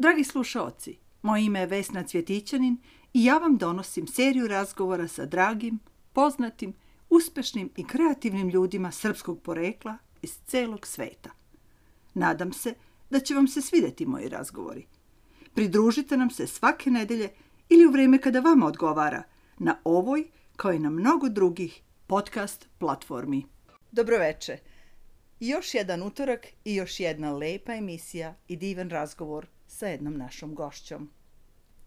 Dragi slušaoci, moje ime je Vesna Cvjetićanin i ja vam donosim seriju razgovora sa dragim, poznatim, uspešnim i kreativnim ljudima srpskog porekla iz celog sveta. Nadam se da će vam se svideti moji razgovori. Pridružite nam se svake nedelje ili u vreme kada vama odgovara na ovoj, kao i na mnogo drugih podcast platformi. Dobroveče. Još jedan utorak i još jedna lepa emisija i divan razgovor sa jednom našom gošćom.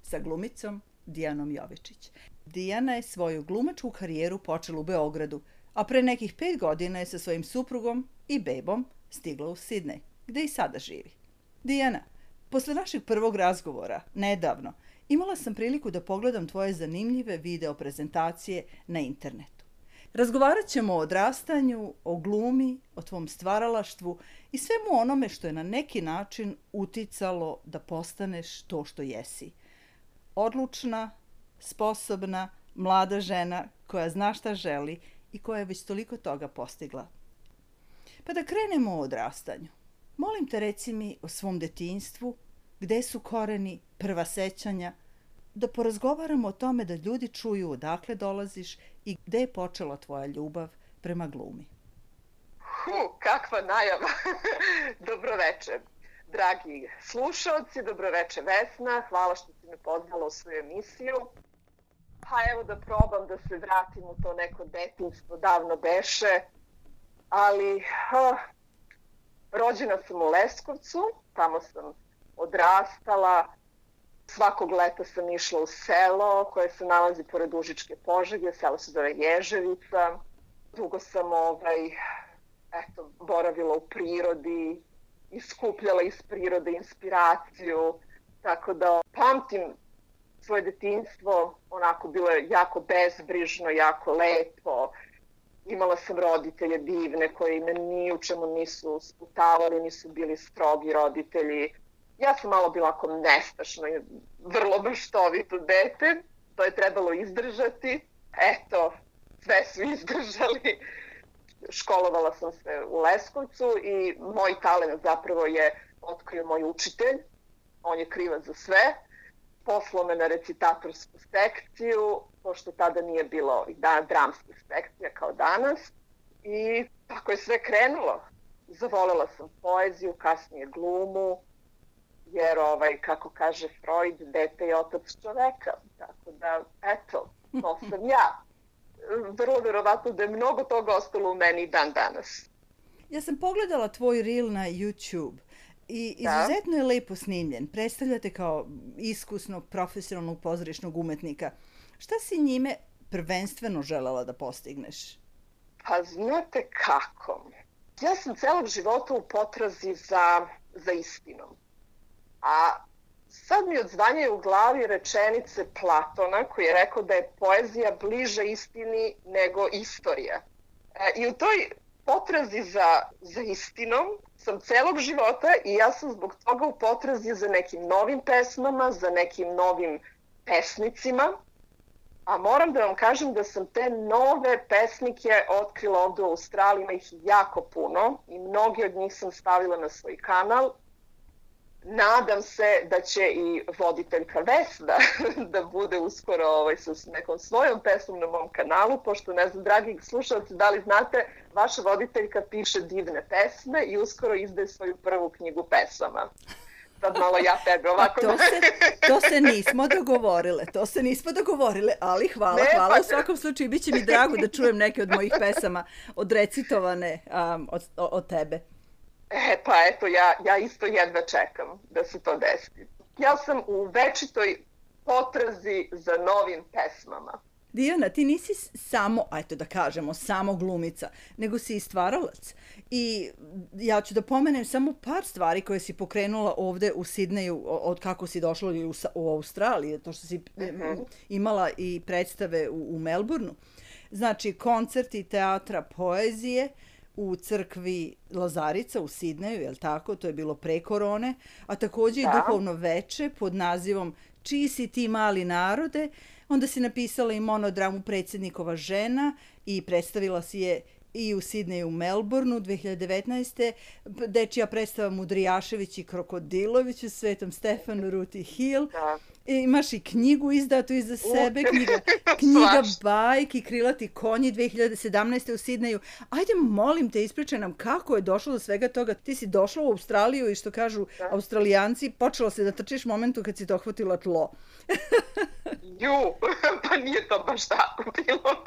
Sa glumicom Dijanom Jovičić. Dijana je svoju glumačku karijeru počela u Beogradu, a pre nekih pet godina je sa svojim suprugom i bebom stigla u Sidnej, gde i sada živi. Dijana, posle našeg prvog razgovora, nedavno, imala sam priliku da pogledam tvoje zanimljive video prezentacije na internetu. Razgovarat ćemo o odrastanju, o glumi, o tvom stvaralaštvu i svemu onome što je na neki način uticalo da postaneš to što jesi. Odlučna, sposobna, mlada žena koja zna šta želi i koja je već toliko toga postigla. Pa da krenemo o odrastanju. Molim te reci mi o svom detinstvu, gde su koreni, prva sećanja, da porazgovaramo o tome da ljudi čuju odakle dolaziš i gde je počela tvoja ljubav prema glumi. Hu, kakva najava. dobroveče. Dragi slušalci, dobroveče Vesna, hvala što si me pozvala u svoju emisiju. Pa evo da probam da se vratim u to neko detinstvo, davno beše, ali oh, rođena sam u Leskovcu, tamo sam odrastala, svakog leta sam išla u selo koje se nalazi pored Užičke požege, selo se zove Ježevica. Dugo sam ovaj, eto, boravila u prirodi, iskupljala iz prirode inspiraciju, tako da pamtim svoje detinstvo, onako bilo je jako bezbrižno, jako lepo. Imala sam roditelje divne koji me ni u čemu nisu sputavali, nisu bili strogi roditelji ja sam malo bila ako nestašno i vrlo brštovito dete, to je trebalo izdržati. Eto, sve su izdržali. Školovala sam se u Leskovcu i moj talent zapravo je otkrio moj učitelj. On je krivac za sve. Poslao me na recitatorsku sekciju, pošto tada nije bilo i da, dramskih sekcija kao danas. I tako je sve krenulo. Zavolela sam poeziju, kasnije glumu, jer ovaj, kako kaže Freud, dete je otac čoveka. Tako da, eto, to sam ja. Vrlo verovatno da je mnogo toga ostalo u meni dan danas. Ja sam pogledala tvoj reel na YouTube i da. izuzetno da. je lepo snimljen. Predstavljate kao iskusnog, profesionalnog pozorišnog umetnika. Šta si njime prvenstveno želela da postigneš? Pa znate kako? Ja sam celog života u potrazi za, za istinom. A sad mi odzvanjaju u glavi rečenice Platona koji je rekao da je poezija bliža istini nego istorija. E, I u toj potrazi za, za istinom sam celog života i ja sam zbog toga u potrazi za nekim novim pesmama, za nekim novim pesnicima. A moram da vam kažem da sam te nove pesnike otkrila ovde u Australiji, ima ih jako puno i mnogi od njih sam stavila na svoj kanal nadam se da će i voditeljka Vesna da bude uskoro ovaj, sa nekom svojom pesmom na mom kanalu, pošto ne znam, dragi slušalci, da li znate, vaša voditeljka piše divne pesme i uskoro izdaje svoju prvu knjigu pesama sad malo ja tebe ovako. to, se, to se nismo dogovorile, to se nismo dogovorile, ali hvala, ne, hvala. Pa... U svakom slučaju, bit će mi drago da čujem neke od mojih pesama odrecitovane um, od, od tebe. E, pa eto, ja, ja isto jedva čekam da se to desi. Ja sam u večitoj potrazi za novim pesmama. Dijana, ti nisi samo, ajte da kažemo, samo glumica, nego si i stvaralac. I ja ću da pomenem samo par stvari koje si pokrenula ovde u Sidneju od kako si došla u, u Australiji, to što si uh mhm. -huh. imala i predstave u, u Melbourneu. Znači, koncerti teatra poezije, uh, u crkvi Lazarica u Sidneju, je li tako? To je bilo pre korone, a takođe da. i duhovno veče pod nazivom Čiji si ti mali narode? Onda si napisala i monodramu Predsednikova žena i predstavila si je i u Sidneju u Melbourneu 2019. Dečija predstava Mudrijašević i Krokodilović u Svetom Stefanu Ruti Hill. Da. Imaš i knjigu izdatu iza sebe, knjiga, knjiga bajki, krilati konji 2017. u Sidneju. Ajde, molim te, ispričaj nam kako je došlo do svega toga. Ti si došla u Australiju i što kažu da. australijanci, počela se da trčiš momentu kad si dohvatila tlo. Ju, pa nije to baš tako bilo.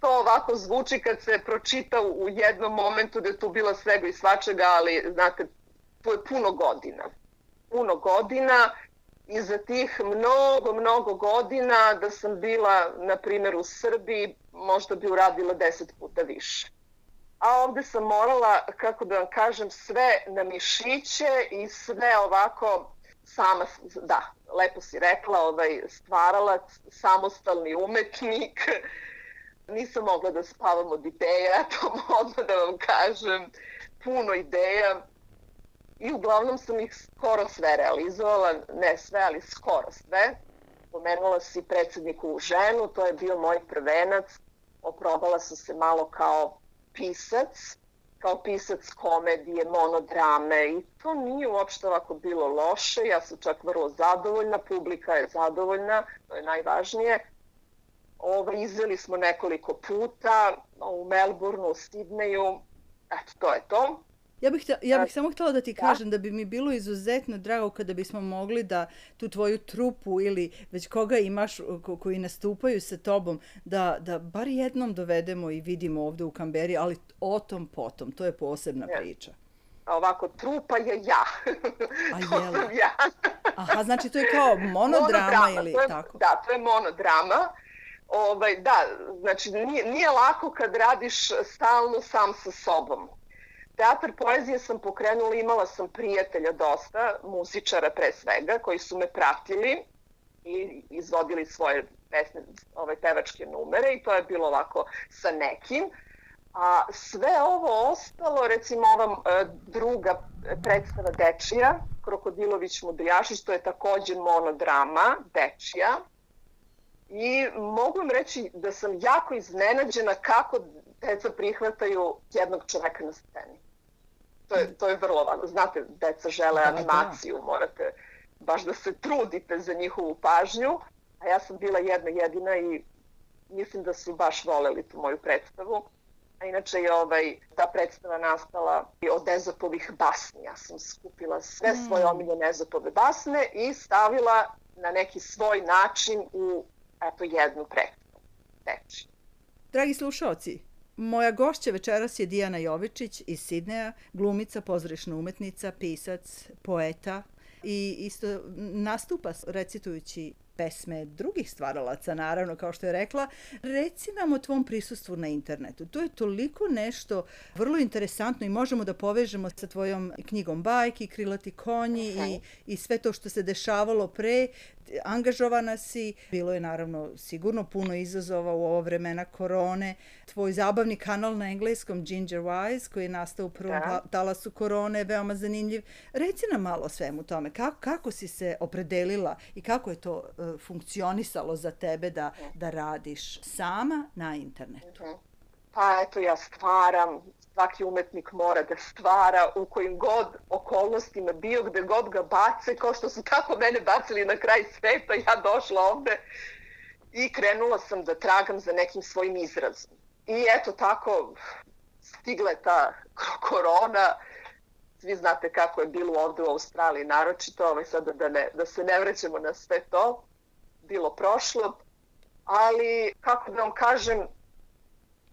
to ovako zvuči kad se pročita u jednom momentu da je tu bilo svega i svačega, ali znate, to je puno godina. Puno godina i za tih mnogo, mnogo godina da sam bila, na primjer, u Srbiji, možda bi uradila deset puta više. A ovde sam morala, kako da vam kažem, sve na mišiće i sve ovako sama, da, lepo si rekla, ovaj, stvaralac, samostalni umetnik. Nisam mogla da spavam od ideja, to mogu da vam kažem, puno ideja i uglavnom sam ih skoro sve realizovala, ne sve, ali skoro sve. Pomenula si predsedniku ženu, to je bio moj prvenac, oprobala sam se malo kao pisac, kao pisac komedije, monodrame i to nije uopšte ovako bilo loše, ja sam čak vrlo zadovoljna, publika je zadovoljna, to je najvažnije. Ovo, ovaj, izveli smo nekoliko puta u Melbourneu, u Sidneju, eto, to je to. Ja bih, ta, ja bih samo htela da ti da. kažem da bi mi bilo izuzetno drago kada bismo mogli da tu tvoju trupu ili već koga imaš ko, koji nastupaju sa tobom, da, da bar jednom dovedemo i vidimo ovde u Kamberi, ali o tom potom, to je posebna ja. priča. A ovako, trupa je ja. A to sam ja. Aha, znači to je kao monodrama, monodrama ili je, tako? Da, to je monodrama. Ovaj, da, znači nije, nije lako kad radiš stalno sam sa sobom Teatar poezije sam pokrenula, imala sam prijatelja dosta, muzičara pre svega, koji su me pratili i izvodili svoje pesne, ove pevačke numere i to je bilo ovako sa nekim. A sve ovo ostalo, recimo ova e, druga predstava Dečija, Krokodilović Mudrijašić, to je takođe monodrama Dečija. I mogu vam reći da sam jako iznenađena kako deca prihvataju jednog čoveka na sceni. To je, to je vrlo važno. Znate, deca žele da, da. animaciju, morate baš da se trudite za njihovu pažnju, a ja sam bila jedna jedina i mislim da su baš voleli tu moju predstavu. A inače je ovaj, ta predstava nastala od Ezopovih basni. Ja sam skupila sve mm. svoje omiljene Ezopove basne i stavila na neki svoj način u eto, jednu predstavu. Teči. Dragi slušalci, Moja gošća večeras je Dijana Jovičić iz Sidneja, glumica, pozorišna umetnica, pisac, poeta i isto nastupa recitujući pesme drugih stvaralaca, naravno, kao što je rekla. Reci nam o tvom prisustvu na internetu. To je toliko nešto vrlo interesantno i možemo da povežemo sa tvojom knjigom bajki, Krilati konji okay. i, i sve to što se dešavalo pre angažovana si, bilo je naravno sigurno puno izazova u ovo vremena korone. Tvoj zabavni kanal na engleskom Ginger Wise koji je nastao u prvom da. talasu korone, veoma zanimljiv. Reci nam malo o svemu tome, kako, kako si se opredelila i kako je to funkcionisalo za tebe da, da radiš sama na internetu? Mhm. Pa eto ja stvaram, svaki umetnik mora da stvara u kojim god okolnostima bio, gde god ga bace, kao što su tako mene bacili na kraj sveta, ja došla ovde i krenula sam da tragam za nekim svojim izrazom. I eto tako stigla je ta korona, svi znate kako je bilo ovde u Australiji, naročito, ovaj sada da, ne, da se ne vrećemo na sve to, bilo prošlo, ali kako da vam kažem,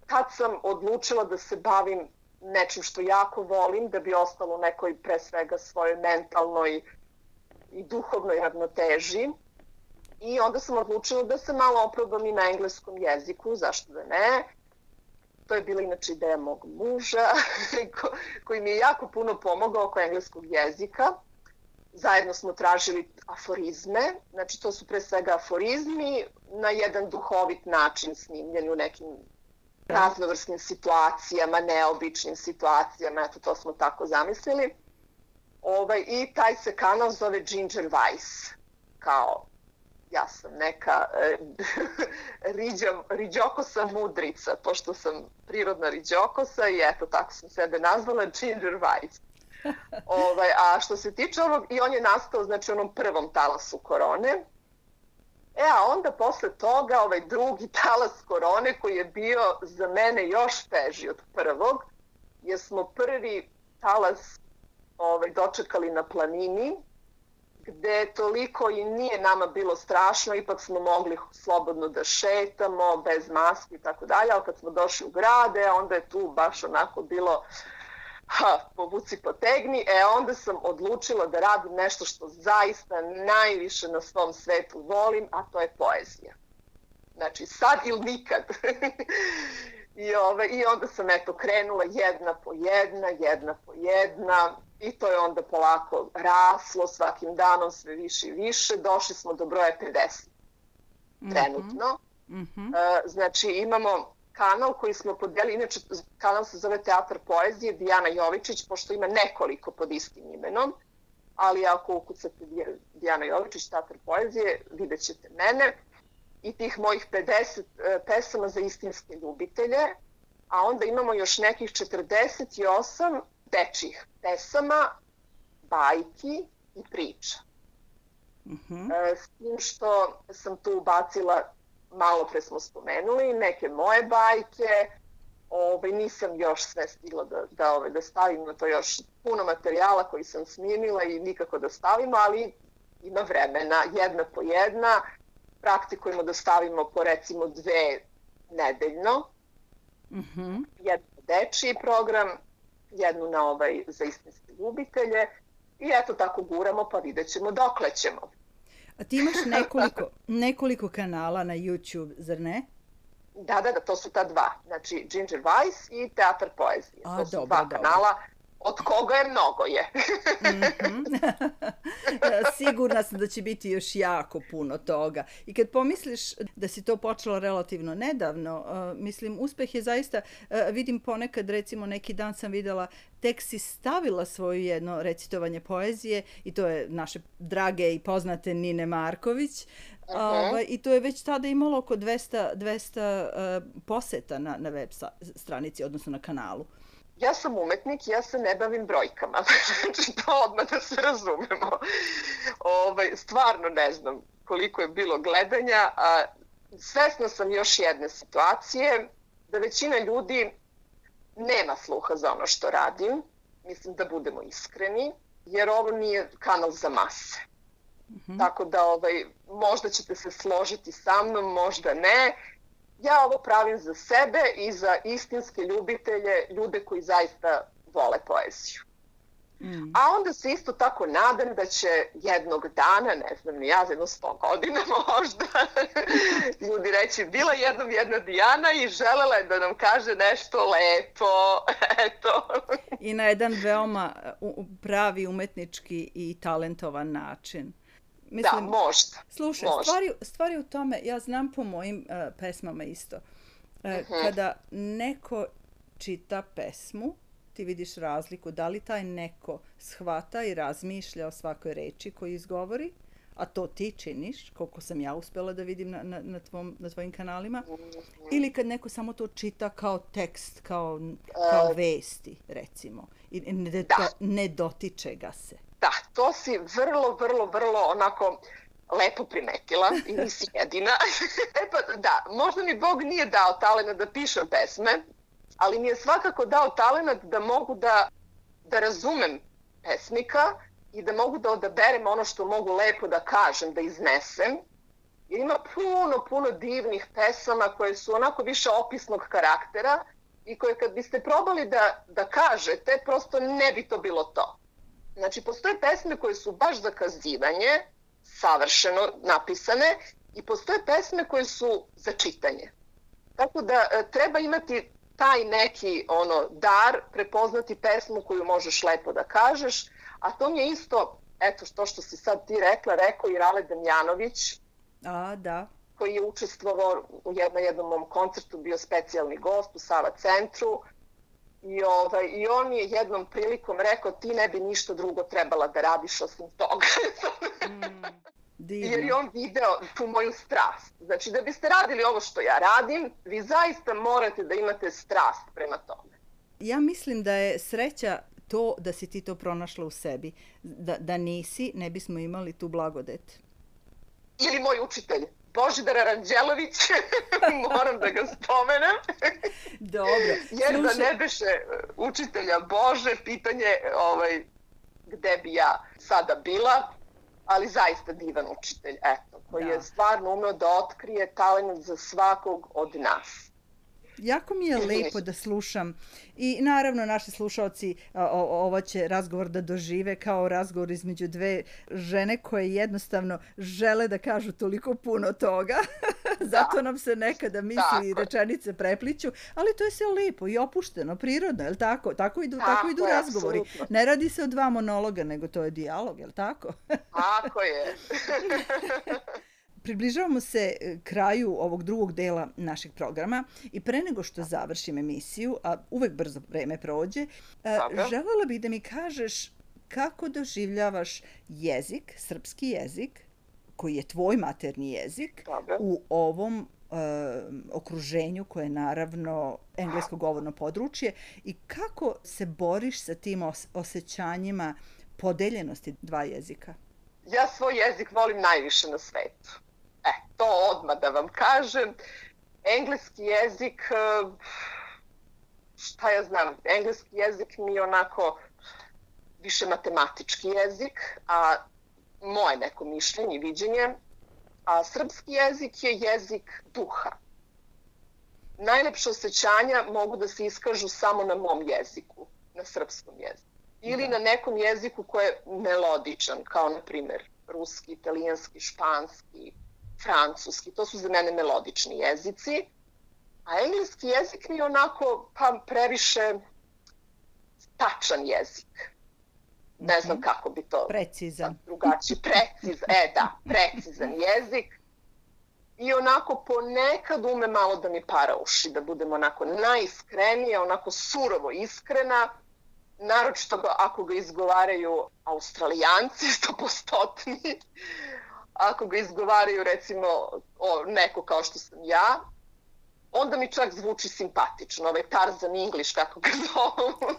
tad sam odlučila da se bavim nečim što jako volim, da bi ostalo nekoj pre svega svojoj mentalnoj i duhovnoj ravnoteži. I onda sam odlučila da se malo oprobam i na engleskom jeziku, zašto da ne. To je bila inače ideja mog muža, koji mi je jako puno pomogao oko engleskog jezika. Zajedno smo tražili aforizme, znači to su pre svega aforizmi na jedan duhovit način snimljeni u nekim raznovrsnim situacijama, neobičnim situacijama, eto to smo tako zamislili. Ovaj, I taj se kanal zove Ginger Vice, kao ja sam neka e, riđa, riđokosa mudrica, pošto sam prirodna riđokosa i eto tako sam sebe nazvala Ginger Weiss. ovaj, a što se tiče ovog, i on je nastao znači onom prvom talasu korone, E, a onda posle toga ovaj drugi talas korone koji je bio za mene još teži od prvog, jer smo prvi talas ovaj, dočekali na planini, gde toliko i nije nama bilo strašno, ipak smo mogli slobodno da šetamo, bez maske i tako dalje, ali kad smo došli u grade, onda je tu baš onako bilo ha, povuci potegni, e onda sam odlučila da radim nešto što zaista najviše na svom svetu volim, a to je poezija. Znači, sad ili nikad. I, ove, I onda sam eto krenula jedna po jedna, jedna po jedna i to je onda polako raslo svakim danom sve više i više. Došli smo do broja 50 mhm. trenutno. Mm -hmm. e, znači imamo kanal koji smo podelili, inače kanal se zove Teatr poezije Dijana Jovičić, pošto ima nekoliko pod istim imenom, ali ako ukucate Dijana Jovičić, Teatr poezije, vidjet ćete mene i tih mojih 50 e, pesama za istinske ljubitelje, a onda imamo još nekih 48 dečih pesama, bajki i priča. Mm -hmm. S tim što sam tu ubacila, malo pre smo spomenuli, neke moje bajke, ovaj, nisam još sve stigla da, da, ovaj, da stavim na to još puno materijala koji sam snimila i nikako da stavimo, ali ima vremena, jedna po jedna, praktikujemo da stavimo po recimo dve nedeljno, mm -hmm. jedan dečiji program, jednu na ovaj za istinske ljubitelje i eto tako guramo pa vidjet ćemo dokle ćemo. A ti imaš nekoliko, nekoliko kanala na YouTube, zar ne? Da, da, da, to su ta dva. Znači, Ginger Weiss i Teatr poezije. A, to su dobro, dva dobro. kanala od koga je mnogo je. -hmm. Sigurna sam da će biti još jako puno toga. I kad pomisliš da si to počelo relativno nedavno, uh, mislim, uspeh je zaista, uh, vidim ponekad, recimo neki dan sam videla, tek si stavila svoju jedno recitovanje poezije i to je naše drage i poznate Nine Marković. Uh -huh. uh, I to je već tada imalo oko 200, 200 uh, poseta na, na web stranici, odnosno na kanalu ja sam umetnik, ja se ne bavim brojkama. znači, to odmah da se razumemo. Ovaj, stvarno ne znam koliko je bilo gledanja, a svesna sam još jedne situacije, da većina ljudi nema sluha za ono što radim. Mislim da budemo iskreni, jer ovo nije kanal za mase. Mm -hmm. Tako da ovaj, možda ćete se složiti sa mnom, možda ne ja ovo pravim za sebe i za istinske ljubitelje, ljude koji zaista vole poeziju. Mm. A onda se isto tako nadam da će jednog dana, ne znam ni ja, za jedno sto godina možda, ljudi reći, bila jednom jedna Dijana i želela je da nam kaže nešto lepo, eto. I na jedan veoma pravi umetnički i talentovan način. Mislim, da, možda. Slušaj, možda. Stvari, stvari u tome, ja znam po mojim uh, pesmama isto. Uh, uh -huh. Kada neko čita pesmu, ti vidiš razliku da li taj neko shvata i razmišlja o svakoj reči koju izgovori, a to ti činiš, koliko sam ja uspela da vidim na, na, na, tvom, na tvojim kanalima, -huh. ili kad neko samo to čita kao tekst, kao, kao vesti, recimo, i ne, da. ne dotiče ga se. Da, to si vrlo, vrlo, vrlo onako lepo primetila i nisi jedina. e pa da, možda mi Bog nije dao talena da pišem pesme, ali mi je svakako dao talenat da mogu da, da razumem pesnika i da mogu da odaberem ono što mogu lepo da kažem, da iznesem. Jer ima puno, puno divnih pesama koje su onako više opisnog karaktera i koje kad biste probali da, da kažete, prosto ne bi to bilo to. Znači, postoje pesme koje su baš za kazivanje, savršeno napisane, i postoje pesme koje su za čitanje. Tako da e, treba imati taj neki ono dar, prepoznati pesmu koju možeš lepo da kažeš, a to mi je isto, eto što što si sad ti rekla, rekao i Rale Damjanović, a, da. koji je učestvovao u jednom, jednom mom koncertu, bio specijalni gost u Sava centru, I, ovaj, I on je jednom prilikom rekao ti ne bi ništa drugo trebala da radiš osim toga. mm, Divno. jer je on video tu moju strast. Znači, da biste radili ovo što ja radim, vi zaista morate da imate strast prema tome. Ja mislim da je sreća to da si ti to pronašla u sebi. Da, da nisi, ne bismo imali tu blagodet. Ili moj učitelj, Božidar Aranđelović, moram da ga spomenem. Dobro. Jer Slušaj... da ne beše učitelja Bože, pitanje ovaj, gde bi ja sada bila, ali zaista divan učitelj, eto, koji da. je stvarno umeo da otkrije talent za svakog od nas jako mi je lepo da slušam i naravno naši slušalci ovo će razgovor da dožive kao razgovor između dve žene koje jednostavno žele da kažu toliko puno toga. Zato da. nam se nekada misli i rečenice prepliću, ali to je sve lepo i opušteno, prirodno, je li tako? Tako idu, tako, tako idu je, razgovori. Absolutno. Ne radi se o dva monologa, nego to je dijalog, je li tako? tako je. Približavamo se e, kraju ovog drugog dela našeg programa i pre nego što završim emisiju, a uvek brzo vreme prođe, e, Dobro. želela bih da mi kažeš kako doživljavaš jezik, srpski jezik, koji je tvoj materni jezik, Dobro. u ovom uh, okruženju koje je naravno englesko govorno područje i kako se boriš sa tim os osjećanjima podeljenosti dva jezika? Ja svoj jezik volim najviše na svetu. E, to odmah da vam kažem. Engleski jezik, e, šta ja znam, engleski jezik mi je onako više matematički jezik, a moje neko mišljenje i viđenje, a srpski jezik je jezik duha. Najlepše osjećanja mogu da se iskažu samo na mom jeziku, na srpskom jeziku. Ili da. na nekom jeziku koji je melodičan, kao na primjer ruski, italijanski, španski, francuski, to su za mene melodični jezici, a engleski jezik mi je onako pa previše tačan jezik. Ne znam mhm. kako bi to precizan. drugačije. Precizan, e da, precizan jezik. I onako ponekad ume malo da mi para uši, da budem onako najiskrenija, onako surovo iskrena, naročito ako ga izgovaraju australijanci, stopostotni, ako ga izgovaraju recimo o, neko kao što sam ja, onda mi čak zvuči simpatično, ovaj Tarzan English, kako ga zovu.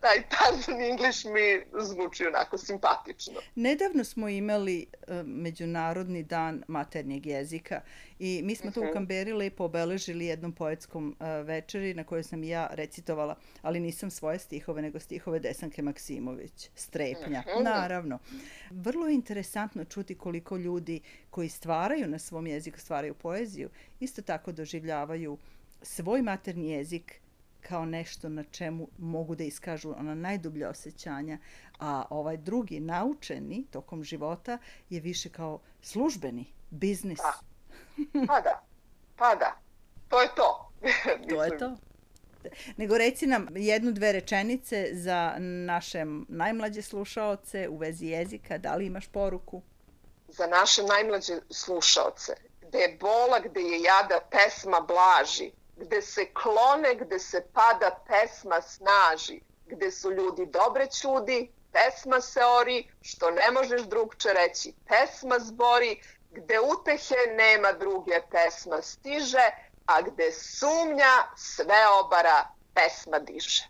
Taj Tarzan English mi zvuči onako simpatično. Nedavno smo imali uh, Međunarodni dan maternjeg jezika i mi smo uh -huh. to u mhm. Kamberi lepo obeležili jednom poetskom uh, večeri na kojoj sam ja recitovala, ali nisam svoje stihove, nego stihove Desanke Maksimović, Strepnja, uh mhm. -huh. naravno. Vrlo je interesantno čuti koliko ljudi koji stvaraju na svom jeziku, stvaraju poeziju, isto tako doživljavaju svoj materni jezik kao nešto na čemu mogu da iskažu ona najdublja osjećanja, a ovaj drugi, naučeni tokom života, je više kao službeni, biznis. Pa, da, pa da, to je to. to je to. Nego reci nam jednu, dve rečenice za naše najmlađe slušaoce u vezi jezika. Da li imaš poruku? Za naše najmlađe slušaoce. Gde je bola, gde je jada, pesma blaži. Gde se klone, gde se pada, pesma snaži. Gde su ljudi dobre čudi, pesma se ori, što ne možeš drugče reći. Pesma zbori, gde utehe nema druge, pesma stiže, a gde sumnja sve obara, pesma diže.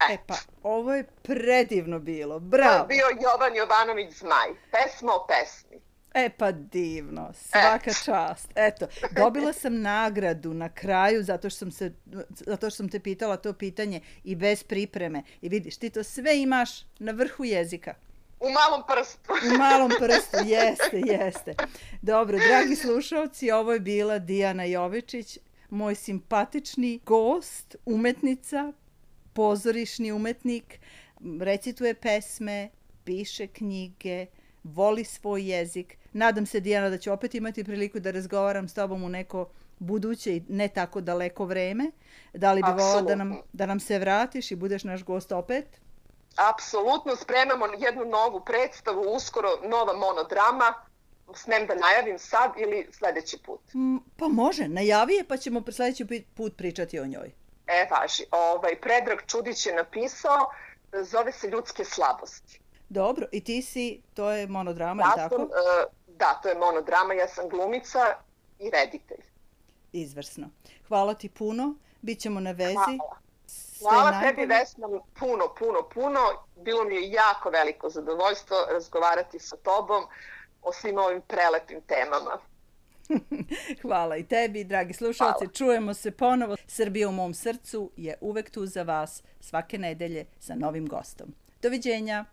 E. e pa, ovo je predivno bilo, bravo. To je bio Jovan Jovanović Zmaj, pesma o pesmi. E pa divno, svaka e. čast. Eto, dobila sam nagradu na kraju zato što sam se zato što sam te pitala to pitanje i bez pripreme. I vidiš, ti to sve imaš na vrhu jezika. U malom prstu. U malom prstu, jeste, jeste. Dobro, dragi slušalci, ovo je bila Dijana Jovičić, moj simpatični gost, umetnica, pozorišni umetnik, recituje pesme, piše knjige, voli svoj jezik. Nadam se, Dijana, da ću opet imati priliku da razgovaram s tobom u neko buduće i ne tako daleko vreme. Da li bi volao da nam, da nam se vratiš i budeš naš gost opet? apsolutno spremamo jednu novu predstavu, uskoro nova monodrama. Smem da najavim sad ili sledeći put? Mm, pa može, najavi je pa ćemo sledeći put pričati o njoj. E, važi. Ovaj, Predrag Čudić je napisao, zove se Ljudske slabosti. Dobro, i ti si, to je monodrama, ja tako? Sam, uh, da, to je monodrama, ja sam glumica i reditelj. Izvrsno. Hvala ti puno, bit ćemo na vezi. Hvala. Hvala tebi Vesna, puno, puno, puno. Bilo mi je jako veliko zadovoljstvo razgovarati sa tobom o svim ovim prelepim temama. Hvala i tebi, dragi slušalci. Hvala. Čujemo se ponovo. Srbija u mom srcu je uvek tu za vas svake nedelje sa novim gostom. Doviđenja!